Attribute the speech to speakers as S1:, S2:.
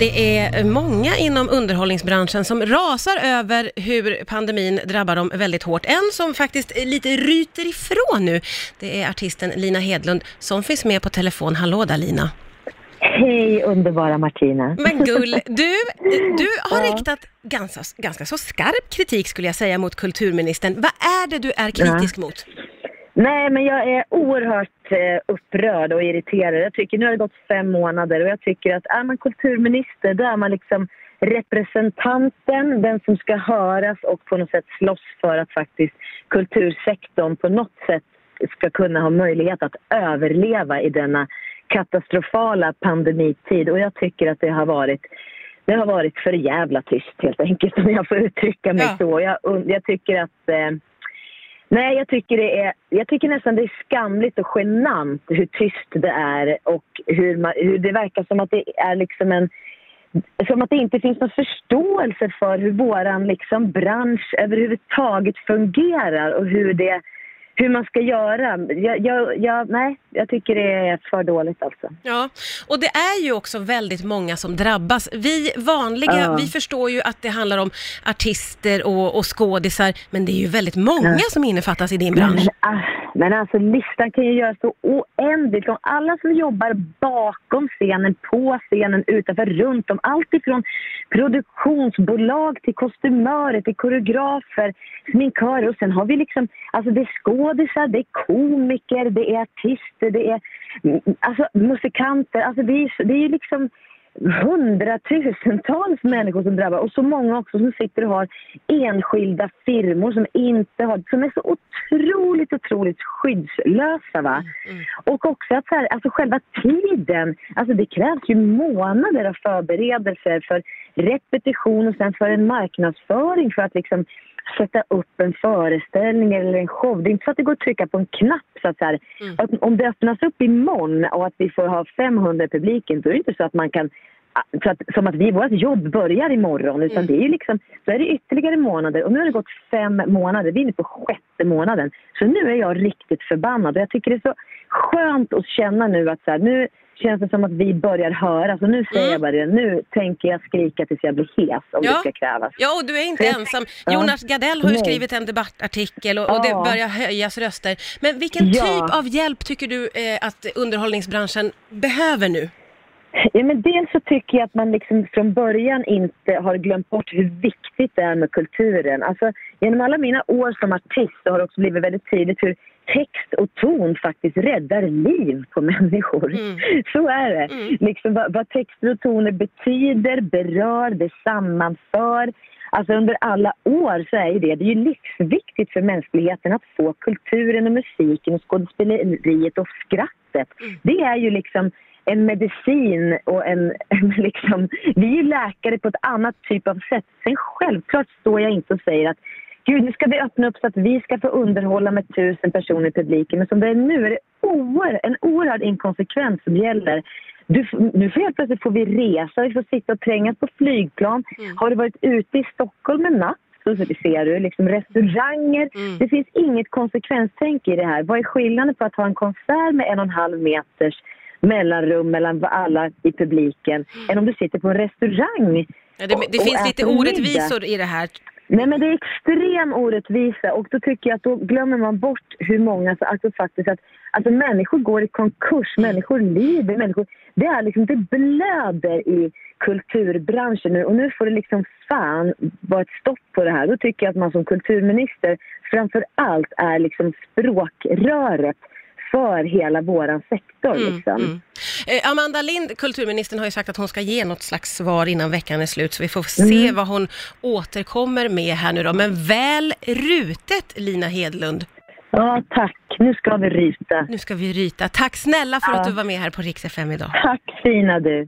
S1: Det är många inom underhållningsbranschen som rasar över hur pandemin drabbar dem väldigt hårt. En som faktiskt lite ryter ifrån nu, det är artisten Lina Hedlund som finns med på telefon. Hallå där Lina!
S2: Hej underbara Martina!
S1: Men gull, du, du har
S2: Ja.
S1: riktat ganska, ganska så skarp kritik skulle jag säga mot kulturministern. Vad är det du är kritisk mot?
S2: Nej, men jag är oerhört upprörd och irriterad. Jag tycker, nu har det gått fem månader och jag tycker att är man kulturminister då är man liksom representanten, den som ska höras och på något sätt slåss för att faktiskt kultursektorn på något sätt ska kunna ha möjlighet att överleva i denna katastrofala pandemitid. Och jag tycker att det har varit det har varit för jävla tyst helt enkelt om jag får uttrycka mig
S1: Ja.
S2: så. Jag, jag tycker att eh, Nej, jag tycker, det är, jag tycker nästan det är skamligt och genant hur tyst det är och hur, man, hur det verkar som att det är liksom en som att det inte finns någon förståelse för hur våran liksom bransch överhuvudtaget fungerar och hur, det, hur man ska göra. Jag, jag, jag, nej, jag tycker det är för dåligt alltså.
S1: Ja, och det är ju också väldigt många som drabbas. Vi vanliga,
S2: Ja.
S1: vi förstår ju att det handlar om artister och, och skådisar, men det är ju väldigt många som innefattas i din bransch.
S2: Men, ah, men alltså listan kan ju göras så oändligt. Om alla som jobbar bakom scenen, på scenen, utanför, runt om. Allt ifrån produktionsbolag till kostymörer, till koreografer, sminkörer och sen har vi liksom, alltså det är skådisar, det är komiker, det är artister, det är mm, alltså musikanter. Alltså det är, det är ju liksom hundratusentals människor som drabbas och så många också som sitter och har enskilda firmor som inte har, som är så otroligt, otroligt skyddslösa va. Och också att så här, alltså själva tiden, alltså det krävs ju månader av förberedelser för repetition och sen för en marknadsföring för att liksom sätta upp en föreställning eller en show. Det är inte så att det går att trycka på en knapp så att, så här, att om det öppnas upp imorgon och att vi får ha 500 i publiken då är det inte så att man kan så att, som att vi, vårt jobb börjar imorgon utan det är ju liksom, så är det ytterligare månader och nu har det gått fem månader, vi är inne på sjätte månaden. Så nu är jag riktigt förbannad och jag tycker det är så skönt att känna nu att så här, nu känns det som att vi börjar höra. Så nu säger
S1: Mm.
S2: jag bara det, nu tänker jag skrika tills jag blir hes om
S1: Ja.
S2: det ska krävas.
S1: Ja, och du är inte
S2: Så-
S1: ensam.
S2: Ja.
S1: Jonas Gardell har ju
S2: Nej.
S1: skrivit en debattartikel och, och det
S2: Ja.
S1: börjar höjas röster. Men vilken
S2: Ja.
S1: typ av hjälp tycker du eh, att underhållningsbranschen behöver nu?
S2: Ja, men dels så tycker jag att man liksom från början inte har glömt bort hur viktigt det är med kulturen. Alltså, genom alla mina år som artist har det också blivit väldigt tydligt hur text och ton faktiskt räddar liv på människor.
S1: Mm.
S2: Så är det.
S1: Mm.
S2: Liksom vad, vad texter och toner betyder, berör, det sammanför. Alltså under alla år så är det, det är ju livsviktigt för mänskligheten att få kulturen och musiken och skådespeleriet och skrattet. Det är ju liksom en medicin och en, liksom, vi är läkare på ett annat typ av sätt. Sen självklart står jag inte och säger att Gud, nu ska vi öppna upp så att vi ska få underhålla med tusen personer i publiken. Men som det är nu är det oer, en oerhörd inkonsekvens som gäller. Du, nu får helt plötsligt får vi resa, vi får sitta och trängas på flygplan.
S1: Mm.
S2: Har du varit ute i Stockholm en natt så ser du liksom restauranger.
S1: Mm.
S2: Det finns inget konsekvenstänk i det här. Vad är skillnaden på att ha en konsert med en och en halv meters mellanrum mellan alla i publiken än om du sitter på en restaurang
S1: Ja, det
S2: och-
S1: det finns lite
S2: middag?
S1: orättvisor i det här.
S2: Nej men det är extrem orättvisa och då tycker jag att då glömmer man bort hur många, alltså faktiskt att alltså människor går i konkurs, människor lider, människor, det är liksom, det blöder i kulturbranschen nu och nu får det liksom fan vara ett stopp på det här. Då tycker jag att man som kulturminister framför allt är liksom språkröret för hela våran sektor
S1: Mm,
S2: liksom.
S1: mm. Eh, Amanda Lind, kulturministern, har ju sagt att hon ska ge något slags svar innan veckan är slut, så vi får se
S2: Mm.
S1: vad hon återkommer med här nu då. Men väl rutet, Lina Hedlund.
S2: Ja tack, nu ska vi ryta.
S1: Nu ska vi ryta. Tack snälla för att
S2: Ja.
S1: du var med här på Rix FM idag.
S2: Tack fina du.